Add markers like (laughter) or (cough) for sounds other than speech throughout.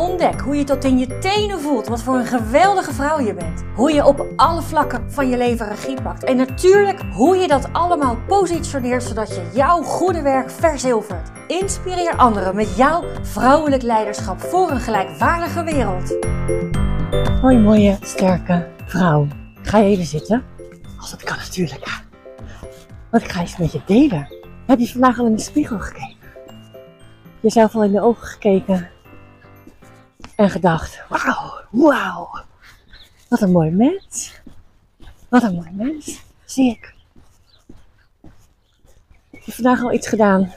Ontdek hoe je tot in je tenen voelt wat voor een geweldige vrouw je bent. Hoe je op alle vlakken van je leven regie pakt. En natuurlijk hoe je dat allemaal positioneert zodat je jouw goede werk verzilvert. Inspireer anderen met jouw vrouwelijk leiderschap voor een gelijkwaardige wereld. Hoi mooie, sterke vrouw. Ga je even zitten? Als dat kan natuurlijk. ja. Want ik ga eens met je delen. Heb je vandaag al in de spiegel gekeken? Jezelf al in de ogen gekeken? En gedacht, wauw, wauw. Wat een mooi mens. Wat een mooi mens. Zie ik. Heb je vandaag al iets gedaan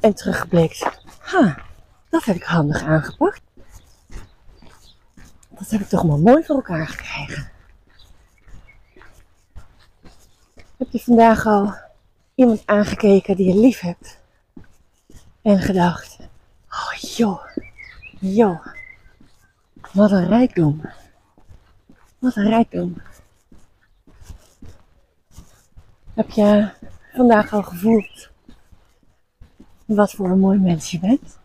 en teruggeblikt? Ha, dat heb ik handig aangepakt. Dat heb ik toch maar mooi voor elkaar gekregen. Heb je vandaag al iemand aangekeken die je lief hebt? En gedacht, oh joh, joh, wat een rijkdom. Wat een rijkdom. Heb je vandaag al gevoeld wat voor een mooi mens je bent?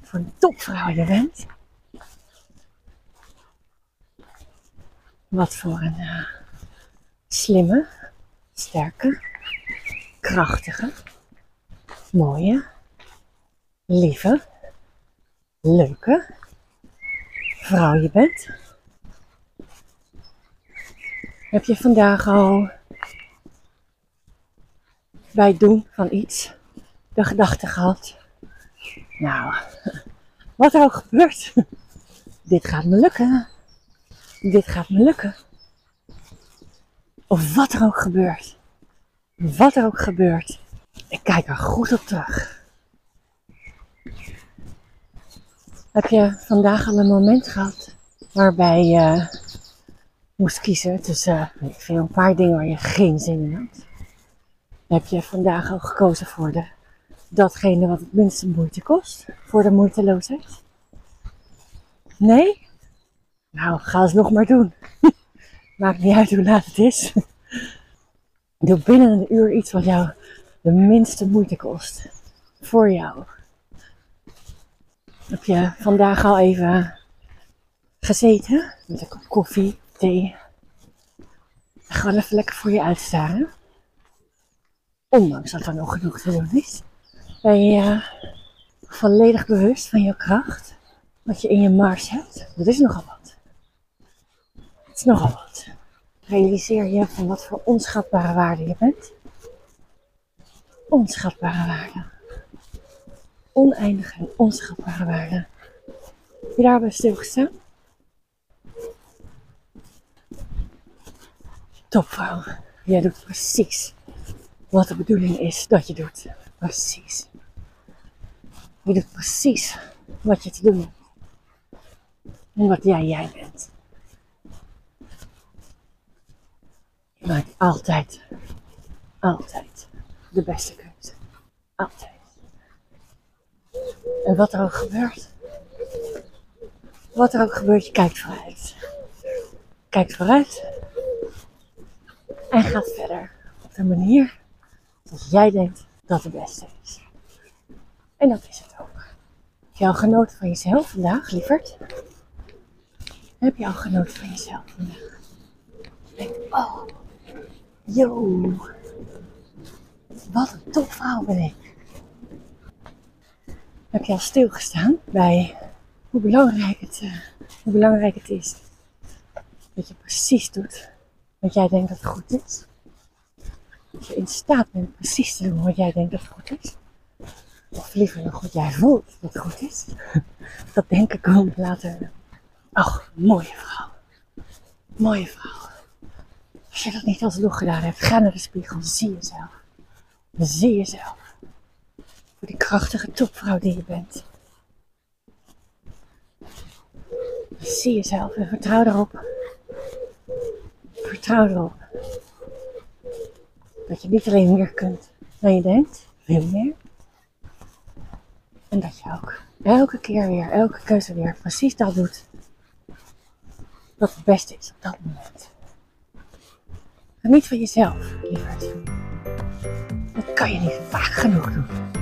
Wat voor een topvrouw je bent? Wat voor een eh, slimme, sterke, krachtige, mooie, lieve, leuke vrouw je bent. Heb je vandaag al bij het doen van iets de gedachte gehad? Nou, wat er ook gebeurt, dit gaat me lukken. Dit gaat me lukken. Of wat er ook gebeurt. Wat er ook gebeurt. Ik kijk er goed op terug. Heb je vandaag al een moment gehad waarbij je moest kiezen tussen ik een paar dingen waar je geen zin in had? Heb je vandaag al gekozen voor de, datgene wat het minste moeite kost? Voor de moeiteloosheid? Nee? Nou, ga eens nog maar doen. (laughs) Maakt niet uit hoe laat het is. (laughs) Doe binnen een uur iets wat jou de minste moeite kost. Voor jou. Heb je vandaag al even gezeten met een kop koffie, thee. Gewoon even lekker voor je uitstaren. Ondanks dat er nog genoeg te doen is. Ben je volledig bewust van je kracht. Wat je in je mars hebt. Dat is nogal wat. Het is nogal wat. Realiseer je van wat voor onschatbare waarde je bent. Onschatbare waarde oneindige en onschatbare waarde. Je daarbij stilgestaan? Topvrouw, jij doet precies wat de bedoeling is dat je doet. Precies. Je doet precies wat je te doen hebt. En wat jij jij bent. Je maakt altijd, altijd de beste keuze. Altijd. En wat er ook gebeurt. Wat er ook gebeurt, je kijkt vooruit. Kijkt vooruit. En gaat verder. Op de manier zoals jij denkt dat het beste is. En dat is het ook. Heb je al genoten van jezelf vandaag, lieverd? Heb je al genoten van jezelf vandaag? Denk, oh, yo, wat een topvrouw ben ik heb je al stilgestaan bij hoe belangrijk het, uh, hoe belangrijk het is dat je precies doet wat jij denkt dat goed is. Dat je in staat bent precies te doen wat jij denkt dat goed is. Of liever nog wat jij voelt dat goed is. (laughs) Dat denken komt later. Ach, mooie vrouw. Mooie vrouw. Als je dat niet alsnog gedaan hebt, ga naar de spiegel. Zie jezelf. Zie jezelf. Voor die krachtige topvrouw die je bent. Zie jezelf en vertrouw erop. Vertrouw erop. Dat je niet alleen meer kunt dan je denkt. veel meer. En dat je ook elke keer weer, elke keuze weer precies dat doet wat het beste is op dat moment. Geniet van jezelf, lieverd. Dat kan je niet vaak genoeg doen.